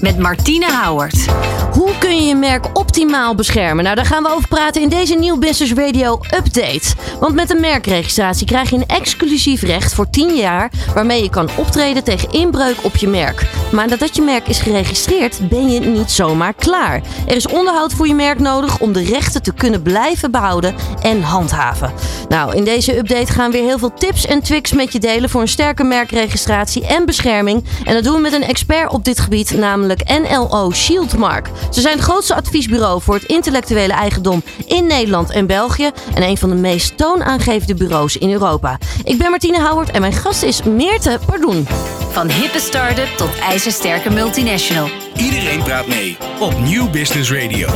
met Martine Houwert. Hoe kun je je merk optimaal beschermen? Nou, daar gaan we over praten in deze Nieuw Business Radio Update. Want met een merkregistratie krijg je een exclusief recht voor 10 jaar waarmee je kan optreden tegen inbreuk op je merk. Maar nadat je merk is geregistreerd, ben je niet zomaar klaar. Er is onderhoud voor je merk nodig om de rechten te kunnen blijven behouden en handhaven. Nou, in deze update gaan we weer heel veel tips en tricks met je delen voor een sterke merkregistratie en bescherming. En dat doen we met een expert op dit gebied, namelijk NLO Shieldmark. Ze zijn het grootste adviesbureau voor het intellectuele eigendom in Nederland en België en een van de meest toonaangevende bureaus in Europa. Ik ben Martine Houwert en mijn gast is Meerte Pardoen. Van hippe start-up tot ijzersterke multinational. Iedereen praat mee op Nieuw Business Radio.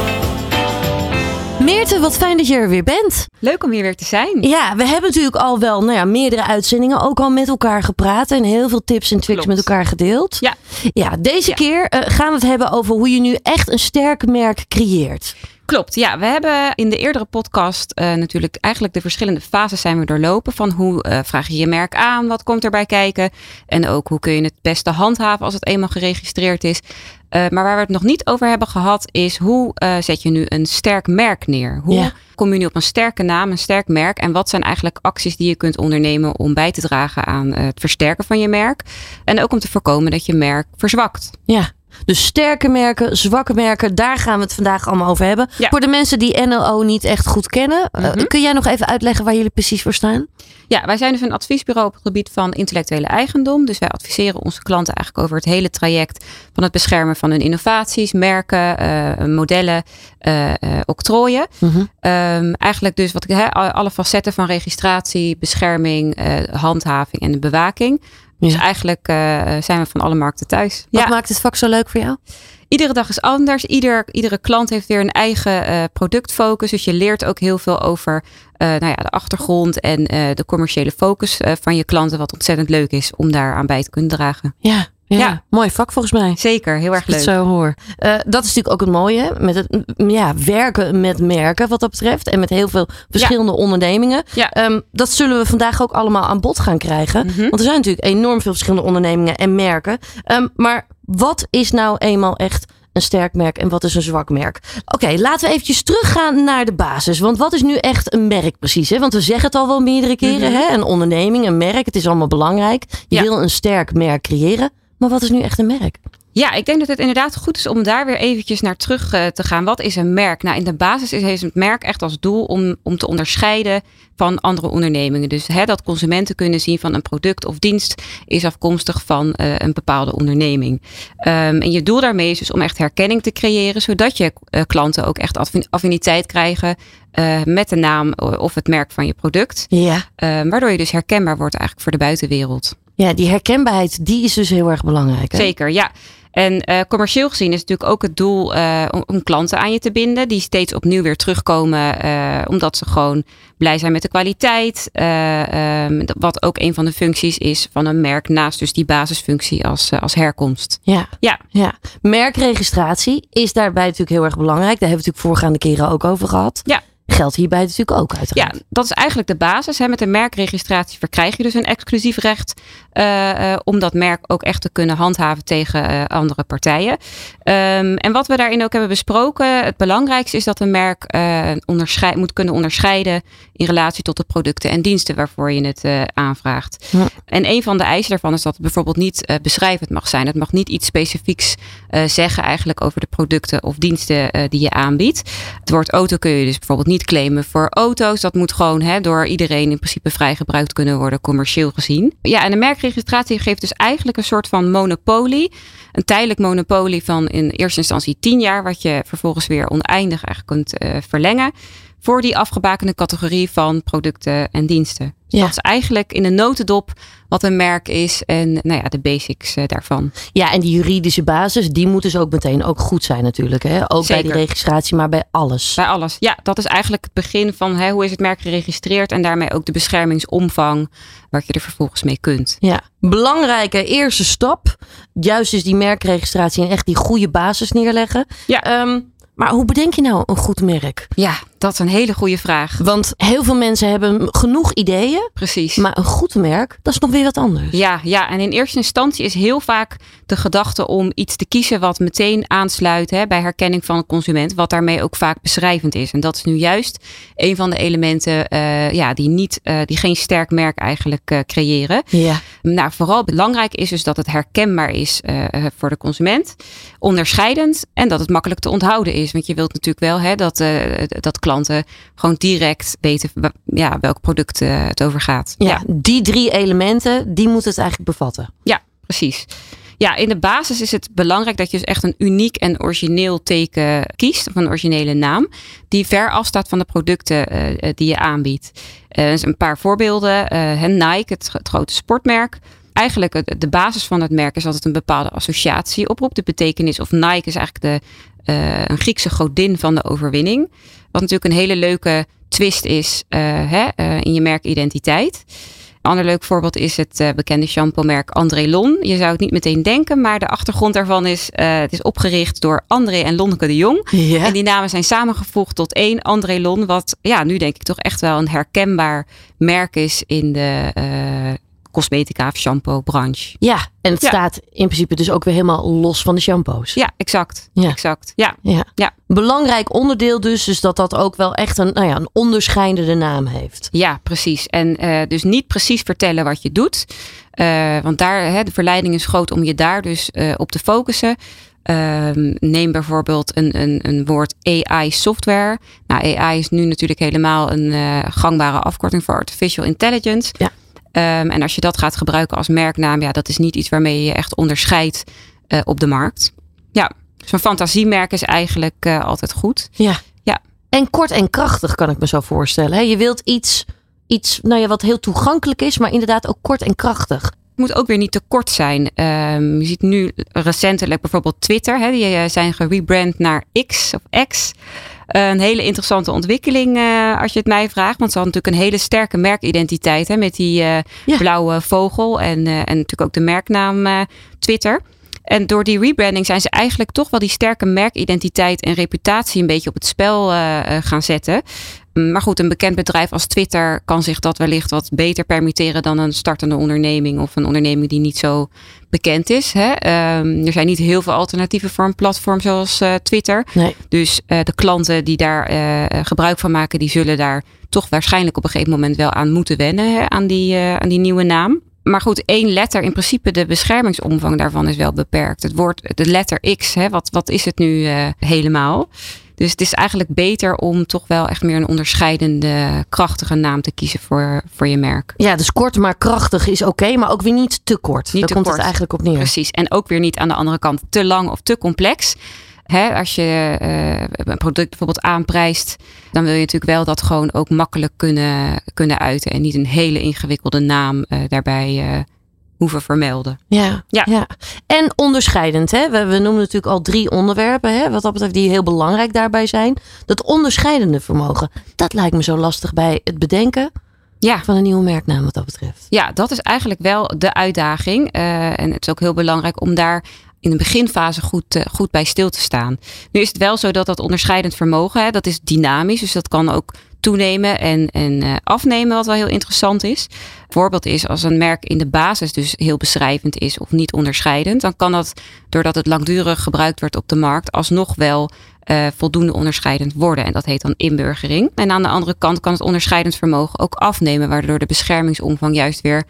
Meerte, wat fijn dat je er weer bent. Leuk om hier weer te zijn. Ja, we hebben natuurlijk al wel nou ja, meerdere uitzendingen ook al met elkaar gepraat en heel veel tips en tricks Klopt. met elkaar gedeeld. Ja. Ja, deze Ja. keer eh, gaan we het hebben over hoe je nu echt een sterk merk creëert. Klopt, ja. We hebben in de eerdere podcast eh, natuurlijk eigenlijk de verschillende fases zijn we doorlopen. Van hoe eh, vraag je je merk aan, wat komt erbij kijken. En ook hoe kun je het beste handhaven als het eenmaal geregistreerd is. Eh, maar waar we het nog niet over hebben gehad is hoe eh, zet je nu een sterk merk neer? Hoe Ja. kom je nu op een sterke naam, een sterk merk? En wat zijn eigenlijk acties die je kunt ondernemen om bij te dragen aan eh, het versterken van je merk? En ook om te voorkomen dat je merk verzwakt. Ja. Dus sterke merken, zwakke merken, daar gaan we het vandaag allemaal over hebben. Ja. Voor de mensen die NLO niet echt goed kennen, eh, Mhm. kun jij nog even uitleggen waar jullie precies voor staan? Ja, wij zijn dus een adviesbureau op het gebied van intellectuele eigendom. Dus wij adviseren onze klanten eigenlijk over het hele traject van het beschermen van hun innovaties, merken, eh, modellen, eh, octrooien. Mhm. Ehm, eigenlijk dus wat ik hè, alle facetten van registratie, bescherming, handhaving en de bewaking. Dus eigenlijk eh, zijn we van alle markten thuis. Wat Ja. maakt het vak zo leuk voor jou? Iedere dag is anders. Ieder, iedere klant heeft weer een eigen eh, productfocus. Dus je leert ook heel veel over eh, nou ja, de achtergrond en de commerciële focus van je klanten. Wat ontzettend leuk is om daar aan bij te kunnen dragen. Ja, ja. Ja. mooi vak volgens mij. Zeker, heel erg leuk. zo hoor. Eh, dat is natuurlijk ook het mooie met het ja, werken met merken wat dat betreft. En met heel veel verschillende ondernemingen. Ja. Ehm, dat zullen we vandaag ook allemaal aan bod gaan krijgen. Mhm. Want er zijn natuurlijk enorm veel verschillende ondernemingen en merken. Ehm, maar wat is nou eenmaal echt een sterk merk en wat is een zwak merk? Oké, laten we eventjes teruggaan naar de basis. Want wat is nu echt een merk precies? Hè? Want we zeggen het al wel meerdere keren. Mhm. hè? Een onderneming, een merk, het is allemaal belangrijk. Je Ja. wil een sterk merk creëren. Maar wat is nu echt een merk? Ja, ik denk dat het inderdaad goed is om daar weer eventjes naar terug eh, te gaan. Wat is een merk? Nou, in de basis is, heeft het merk echt als doel om, om te onderscheiden van andere ondernemingen. Dus hè, dat consumenten kunnen zien van een product of dienst is afkomstig van eh, een bepaalde onderneming. Ehm, en je doel daarmee is dus om echt herkenning te creëren, zodat je eh, klanten ook echt affin- affiniteit krijgen met de naam of het merk van je product. Ja. Ehm, waardoor je dus herkenbaar wordt eigenlijk voor de buitenwereld. Ja, die herkenbaarheid, die is dus heel erg belangrijk. Hè? Zeker, ja. En eh, commercieel gezien is natuurlijk ook het doel eh, om, om klanten aan je te binden. Die steeds opnieuw weer terugkomen. eh, omdat ze gewoon blij zijn met de kwaliteit. eh, ehm, wat ook een van de functies is van een merk. Naast dus die basisfunctie als, als herkomst. Ja. Ja. ja. Merkregistratie is daarbij natuurlijk heel erg belangrijk. Daar hebben we het natuurlijk voorgaande keren ook over gehad. Ja. Geldt hierbij natuurlijk ook uiteraard. Ja, dat is eigenlijk de basis. Hè. Met een merkregistratie verkrijg je dus een exclusief recht eh, eh, om dat merk ook echt te kunnen handhaven tegen eh, andere partijen. Ehm, en wat we daarin ook hebben besproken, het belangrijkste is dat een merk moet kunnen onderscheiden in relatie tot de producten en diensten waarvoor je het aanvraagt. Ja. En een van de eisen daarvan is dat het bijvoorbeeld niet beschrijvend mag zijn. Het mag niet iets specifieks zeggen eigenlijk over de producten of diensten die je aanbiedt. Het woord auto kun je dus bijvoorbeeld niet claimen voor auto's. Dat moet gewoon hè, door iedereen in principe vrij gebruikt kunnen worden, commercieel gezien. Ja, en de merkregistratie geeft dus eigenlijk een soort van monopolie. Een tijdelijk monopolie van in eerste instantie 10 jaar, wat je vervolgens weer oneindig eigenlijk kunt eh, verlengen. Voor die afgebakende categorie van producten en diensten. Dus Ja. dat is eigenlijk in een notendop wat een merk is en nou ja, de basics eh, daarvan. Ja, en die juridische basis, die moet dus ook meteen ook goed zijn natuurlijk. Hè? Ook bij die registratie, maar bij alles. Bij alles. Ja, dat is eigenlijk het begin van hè, hoe is het merk geregistreerd en daarmee ook de beschermingsomvang waar je er vervolgens mee kunt. Ja, belangrijke eerste stap. Juist is die merkregistratie en echt die goede basis neerleggen. Ja. Ehm, Maar hoe bedenk je nou een goed merk? Ja, dat is een hele goede vraag. Want heel veel mensen hebben genoeg ideeën. Precies. Maar een goed merk, dat is nog weer wat anders. Ja, ja, en in eerste instantie is heel vaak de gedachte om iets te kiezen wat meteen aansluit hè, bij herkenning van een consument, wat daarmee ook vaak beschrijvend is. En dat is nu juist een van de elementen uh, ja, die, niet, uh, die geen sterk merk eigenlijk uh, creëren. Ja. Nou, vooral belangrijk is dus dat het herkenbaar is voor de consument, onderscheidend en dat het makkelijk te onthouden is. Want je wilt natuurlijk wel hè, dat, dat klanten gewoon direct weten ja, welk product het over gaat. Ja, ja, die drie elementen, die moet het eigenlijk bevatten. Ja, precies. Ja, in de basis is het belangrijk dat je dus echt een uniek en origineel teken kiest, of een originele naam, die ver afstaat van de producten uh, die je aanbiedt. Uh, dus een paar voorbeelden. Uh, Nike, het, het, grote sportmerk. Eigenlijk de basis van het merk is altijd een bepaalde associatie oproept. De betekenis of Nike is eigenlijk de, een Griekse godin van de overwinning. Wat natuurlijk een hele leuke twist is hè, in je merkidentiteit. Een ander leuk voorbeeld is het uh, bekende shampoo-merk André Lon. Je zou het niet meteen denken, maar de achtergrond daarvan is: het is opgericht door André en Lonneke de Jong. En die namen zijn samengevoegd tot één André Lon, wat ja, nu denk ik toch echt wel een herkenbaar merk is in de cosmetica of shampoo branche. Ja, en het ja. staat in principe dus ook weer helemaal los van de shampoos. Ja, exact. Ja. exact. Ja. Ja. ja. Belangrijk onderdeel dus, dus dat dat ook wel echt een, nou ja, een onderscheidende naam heeft. Ja, precies. En uh, dus niet precies vertellen wat je doet. Uh, want daar, hè, de verleiding is groot om je daar dus uh, op te focussen. Uh, neem bijvoorbeeld een, een, een woord AI software. Nou, AI is nu natuurlijk helemaal een uh, gangbare afkorting voor artificial intelligence. Ja. Um, en als je dat gaat gebruiken als merknaam, ja, dat is niet iets waarmee je je echt onderscheidt uh, op de markt. Ja, zo'n fantasiemerk is eigenlijk uh, altijd goed. Ja. ja. En kort en krachtig kan ik me zo voorstellen. Hè? Je wilt iets, iets nou ja, wat heel toegankelijk is, maar inderdaad ook kort en krachtig. Moet ook weer niet te kort zijn. Um, je ziet nu recentelijk bijvoorbeeld Twitter. Hè, die zijn gerebrand naar X of X. Een hele interessante ontwikkeling uh, als je het mij vraagt. Want ze hadden natuurlijk een hele sterke merkidentiteit. Hè, met die uh, ja. blauwe vogel en, en natuurlijk ook de merknaam Twitter. En door die rebranding zijn ze eigenlijk toch wel die sterke merkidentiteit en reputatie een beetje op het spel gaan zetten. Maar goed, een bekend bedrijf als Twitter kan zich dat wellicht wat beter permitteren dan een startende onderneming of een onderneming die niet zo bekend is. Hè? Um, er zijn niet heel veel alternatieven voor een platform zoals uh, Twitter. Nee. Dus uh, de klanten die daar uh, gebruik van maken, die zullen daar toch waarschijnlijk op een gegeven moment wel aan moeten wennen, hè? Aan, die, aan die nieuwe naam. Maar goed, één letter, in principe de beschermingsomvang daarvan is wel beperkt. Het woord, de letter X, hè, wat, wat is het nu helemaal? Dus het is eigenlijk beter om toch wel echt meer een onderscheidende, krachtige naam te kiezen voor, voor je merk. Ja, dus kort maar krachtig is oké, okay, maar ook weer niet te kort. Niet Daar te komt kort. het eigenlijk op neer. Precies. En ook weer niet aan de andere kant te lang of te complex. Als je uh, een product bijvoorbeeld aanprijst, dan wil je natuurlijk wel dat gewoon ook makkelijk kunnen, kunnen uiten. En niet een hele ingewikkelde naam uh, daarbij uh, hoeven vermelden. Ja, Ja. ja. En onderscheidend. Hè? We, we noemen natuurlijk al drie onderwerpen, hè, wat dat betreft, die heel belangrijk daarbij zijn. Dat onderscheidende vermogen, dat lijkt me zo lastig bij het bedenken Ja. van een nieuwe merknaam wat dat betreft. Ja, dat is eigenlijk wel de uitdaging. Uh, en het is ook heel belangrijk om daar in de beginfase goed, uh, goed bij stil te staan. Nu is het wel zo dat dat onderscheidend vermogen, hè, dat is dynamisch. Dus dat kan ook toenemen en, en uh, afnemen, wat wel heel interessant is. Voorbeeld is als een merk in de basis dus heel beschrijvend is of niet onderscheidend, dan kan dat, doordat het langdurig gebruikt wordt op de markt, alsnog wel uh, voldoende onderscheidend worden. En dat heet dan inburgering. En aan de andere kant kan het onderscheidend vermogen ook afnemen, waardoor de beschermingsomvang juist weer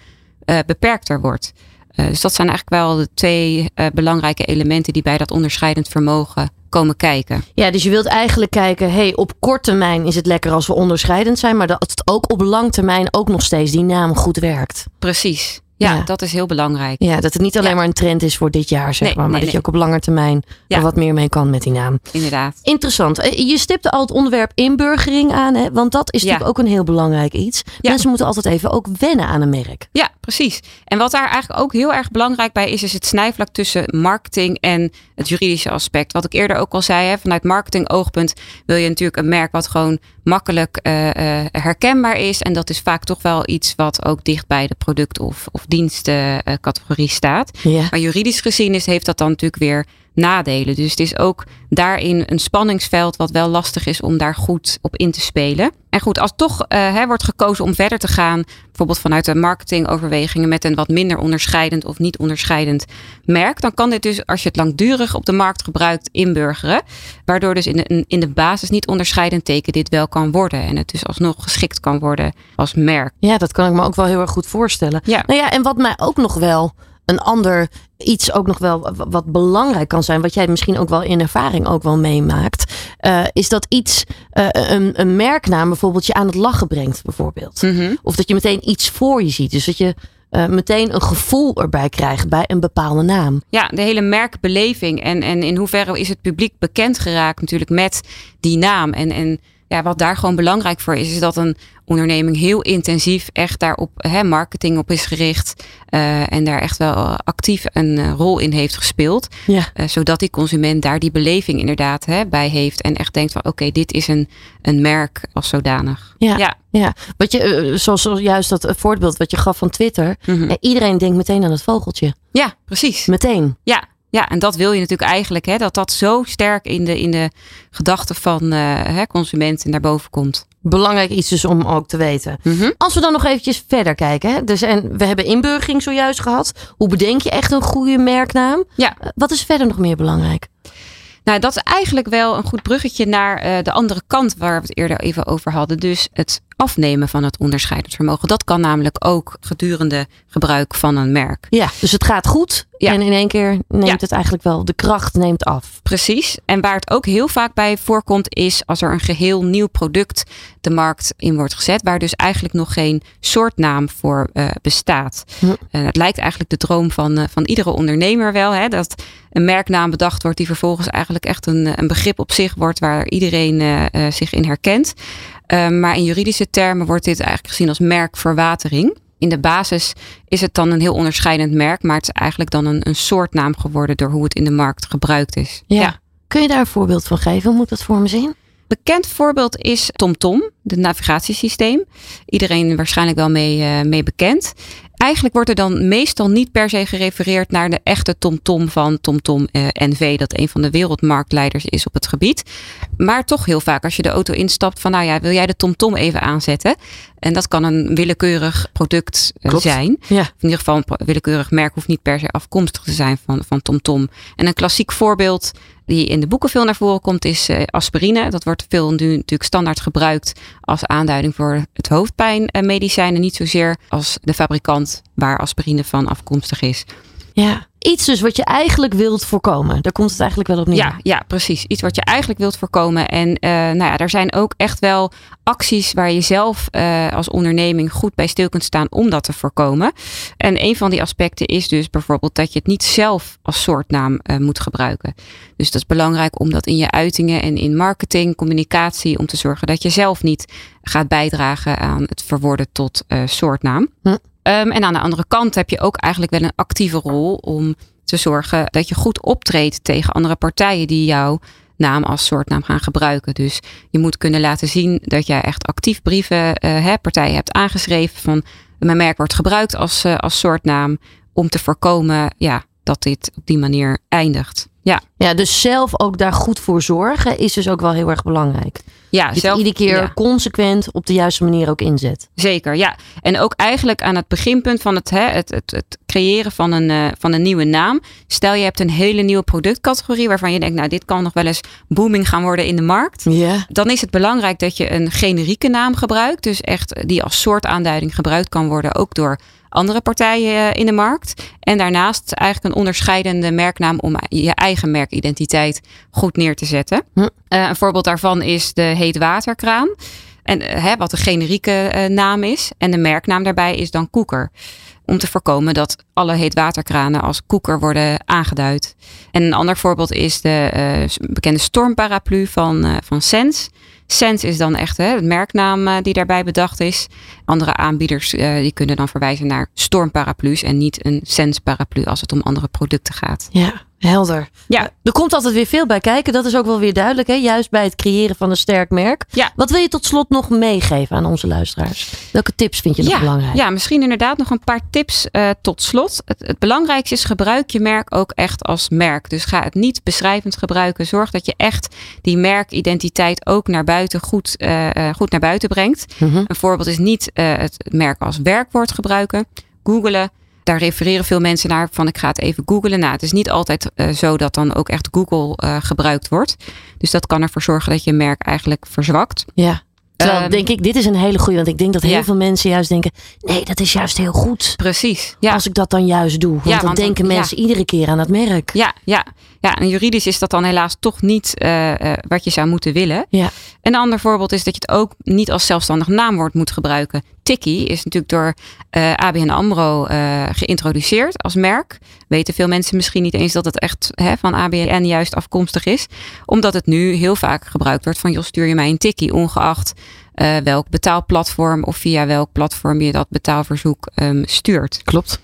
uh, beperkter wordt. Uh, dus dat zijn eigenlijk wel de twee uh, belangrijke elementen die bij dat onderscheidend vermogen komen kijken. Ja, dus je wilt eigenlijk kijken, hey, op kort termijn is het lekker als we onderscheidend zijn, maar dat het ook op lang termijn ook nog steeds die naam goed werkt. Precies. Ja, Ja. dat is heel belangrijk. Ja, dat het niet alleen Ja. maar een trend is voor dit jaar, zeg Nee, maar, maar nee, dat je ook op lange termijn Ja. er wat meer mee kan met die naam. Inderdaad. Interessant. Eh, Je stipte al het onderwerp inburgering aan, hè? want dat is natuurlijk ook een heel belangrijk iets. Mensen moeten altijd even ook wennen aan een merk. Ja, precies. En wat daar eigenlijk ook heel erg belangrijk bij is, is het snijvlak tussen marketing en het juridische aspect. Wat ik eerder ook al zei, hè, vanuit marketing oogpunt wil je natuurlijk een merk wat gewoon makkelijk eh, eh, herkenbaar is. En dat is vaak toch wel iets wat ook dicht bij de product- of, of dienstencategorie staat. Ja. Maar juridisch gezien is, heeft dat dan natuurlijk weer nadelen. Dus het is ook daarin een spanningsveld wat wel lastig is om daar goed op in te spelen. En goed, als toch uh, wordt gekozen om verder te gaan, bijvoorbeeld vanuit de marketingoverwegingen met een wat minder onderscheidend of niet onderscheidend merk, dan kan dit dus, als je het langdurig op de markt gebruikt, inburgeren. Waardoor dus in de, in de basis niet onderscheidend teken dit wel kan worden. En het dus alsnog geschikt kan worden als merk. Ja, dat kan ik me ook wel heel erg goed voorstellen. Ja. Nou ja, en wat mij ook nog wel een ander iets ook nog wel wat belangrijk kan zijn, wat jij misschien ook wel in ervaring ook wel meemaakt, uh, is dat iets, uh, een, een, merknaam bijvoorbeeld je aan het lachen brengt, bijvoorbeeld. Mhm. Of dat je meteen iets voor je ziet. Dus dat je uh, meteen een gevoel erbij krijgt bij een bepaalde naam. Ja, de hele merkbeleving. En, en in hoeverre is het publiek bekend geraakt natuurlijk met die naam. En, en ja, wat daar gewoon belangrijk voor is, is dat een onderneming heel intensief echt daarop hè, marketing op is gericht. Uh, en daar echt wel actief een uh, rol in heeft gespeeld. Ja. Uh, zodat die consument daar die beleving inderdaad hè, bij heeft. En echt denkt van oké, dit is een, een merk als zodanig. Ja, ja. ja. Wat je, zoals juist dat voorbeeld wat je gaf van Twitter. Mm -hmm. iedereen denkt meteen aan het vogeltje. Ja, precies. Meteen. Ja, ja, en dat wil je natuurlijk eigenlijk, hè, dat dat zo sterk in de, in de gedachten van uh, hè, consumenten naar boven komt. Belangrijk iets dus om ook te weten. Mm -hmm. Als we dan nog eventjes verder kijken. Hè, dus en we hebben inburgering zojuist gehad. Hoe bedenk je echt een goede merknaam? Ja. Wat is verder nog meer belangrijk? Nou, dat is eigenlijk wel een goed bruggetje naar uh, de andere kant waar we het eerder even over hadden. Dus het afnemen van het onderscheidend vermogen. Dat kan namelijk ook gedurende gebruik van een merk. Ja, dus het gaat goed ja. en in één keer neemt het eigenlijk wel, de kracht neemt af. Precies. En waar het ook heel vaak bij voorkomt is als er een geheel nieuw product de markt in wordt gezet, waar dus eigenlijk nog geen soortnaam voor uh, bestaat. Hm. Uh, het lijkt eigenlijk de droom van, uh, van iedere ondernemer wel, hè, dat een merknaam bedacht wordt die vervolgens eigenlijk echt een, een begrip op zich wordt waar iedereen zich in herkent. Um, maar in juridische termen wordt dit eigenlijk gezien als merkverwatering. In de basis is het dan een heel onderscheidend merk, maar het is eigenlijk dan een, een soortnaam geworden door hoe het in de markt gebruikt is. Ja. ja. Kun je daar een voorbeeld van geven? Hoe moet dat voor me zien? Bekend voorbeeld is TomTom, het navigatiesysteem. Iedereen waarschijnlijk wel mee, uh, mee bekend. Eigenlijk wordt er dan meestal niet per se gerefereerd naar de echte TomTom van TomTom uh, NV, dat een van de wereldmarktleiders is op het gebied. Maar toch heel vaak als je de auto instapt van nou ja, wil jij de TomTom even aanzetten? En dat kan een willekeurig product uh, zijn. Ja. In ieder geval een willekeurig merk hoeft niet per se afkomstig te zijn van, van TomTom. En een klassiek voorbeeld die in de boeken veel naar voren komt is uh, aspirine. Dat wordt veel nu natuurlijk standaard gebruikt als aanduiding voor het hoofdpijnmedicijn en niet zozeer als de fabrikant waar aspirine van afkomstig is. Ja, iets dus wat je eigenlijk wilt voorkomen. Daar komt het eigenlijk wel op neer. Ja, ja precies. Iets wat je eigenlijk wilt voorkomen. En uh, nou ja, er zijn ook echt wel acties waar je zelf uh, als onderneming goed bij stil kunt staan om dat te voorkomen. En een van die aspecten is dus bijvoorbeeld dat je het niet zelf als soortnaam uh, moet gebruiken. Dus dat is belangrijk om dat in je uitingen en in marketing, communicatie, om te zorgen dat je zelf niet gaat bijdragen aan het verwoorden tot soortnaam. Hm. Um, en aan de andere kant heb je ook eigenlijk wel een actieve rol om te zorgen dat je goed optreedt tegen andere partijen die jouw naam als soortnaam gaan gebruiken. Dus je moet kunnen laten zien dat jij echt actief brieven uh, hè, partijen hebt aangeschreven van mijn merk wordt gebruikt als, uh, als soortnaam om te voorkomen ja, dat dit op die manier eindigt. Ja. ja, dus zelf ook daar goed voor zorgen is dus ook wel heel erg belangrijk. Ja, zelf, iedere keer ja. consequent op de juiste manier ook inzet. Zeker, ja. En ook eigenlijk aan het beginpunt van het, hè, het, het, het creëren van een, uh, van een nieuwe naam. Stel je hebt een hele nieuwe productcategorie waarvan je denkt, nou dit kan nog wel eens booming gaan worden in de markt. Yeah. Dan is het belangrijk dat je een generieke naam gebruikt. Dus echt die als soortaanduiding gebruikt kan worden, ook door andere partijen in de markt. En daarnaast eigenlijk een onderscheidende merknaam om je eigen merkidentiteit goed neer te zetten. Hm. Uh, een voorbeeld daarvan is de heetwaterkraan. En uh, hè, wat een generieke uh, naam is. En de merknaam daarbij is dan koeker. Om te voorkomen dat alle heetwaterkranen als koeker worden aangeduid. En een ander voorbeeld is de bekende stormparaplu van, van Sens. Sense is dan echt hè, de merknaam uh, die daarbij bedacht is. Andere aanbieders uh, die kunnen dan verwijzen naar stormparaplu's en niet een Sense paraplu als het om andere producten gaat. Ja, Helder. Ja. Er komt altijd weer veel bij kijken. Dat is ook wel weer duidelijk. Hè? Juist bij het creëren van een sterk merk. Ja. Wat wil je tot slot nog meegeven aan onze luisteraars? Welke tips vind je nog ja, belangrijk? Ja, misschien inderdaad nog een paar tips eh, tot slot. Het, het belangrijkste is gebruik je merk ook echt als merk. Dus ga het niet beschrijvend gebruiken. Zorg dat je echt die merkidentiteit ook naar buiten goed, eh, eh, goed naar buiten brengt. Mhm. Een voorbeeld is niet eh, het merk als werkwoord gebruiken. Googelen. Daar refereren veel mensen naar van ik ga het even googlen. Nou, het is niet altijd eh, zo dat dan ook echt Google eh, gebruikt wordt. Dus dat kan ervoor zorgen dat je merk eigenlijk verzwakt. Ja. Terwijl Ehm, denk ik, dit is een hele goede. Want ik denk dat heel ja. veel mensen juist denken: nee, dat is juist heel goed. Precies. Ja. Als ik dat dan juist doe. Want Ja, dan want dan- denken mensen iedere keer aan het merk. Ja, ja, ja, en juridisch is dat dan helaas toch niet eh, eh, wat je zou moeten willen. Ja. Een ander voorbeeld is dat je het ook niet als zelfstandig naamwoord moet gebruiken. Tikkie is natuurlijk door eh, ABN AMRO geïntroduceerd als merk. Weten veel mensen misschien niet eens dat het echt hè, van ABN juist afkomstig is. Omdat het nu heel vaak gebruikt wordt van joh, stuur je mij een tikkie. Ongeacht welk betaalplatform of via welk platform je dat betaalverzoek ehm, stuurt. Klopt.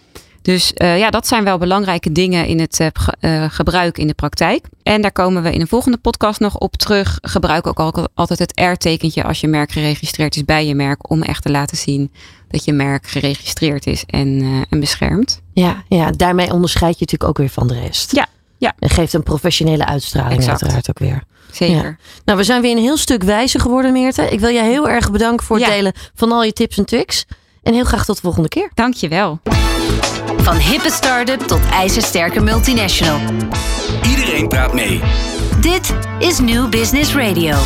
Dus eh, ja, dat zijn wel belangrijke dingen in het eh, eh, gebruik in de praktijk. En daar komen we in een volgende podcast nog op terug. Gebruik ook al- altijd het R-tekentje als je merk geregistreerd is bij je merk. Om echt te laten zien dat je merk geregistreerd is en, en beschermd. Ja, ja, daarmee onderscheid je natuurlijk ook weer van de rest. Ja, ja. En geeft een professionele uitstraling Exact. uiteraard ook weer. Zeker. Nou, we zijn weer een heel stuk wijzer geworden, Meerte. Ik wil je heel erg bedanken voor het Ja. delen van al je tips en tricks. En heel graag tot de volgende keer. Dankjewel. Van hippe start-up tot ijzersterke multinational. Iedereen praat mee. Dit is New Business Radio.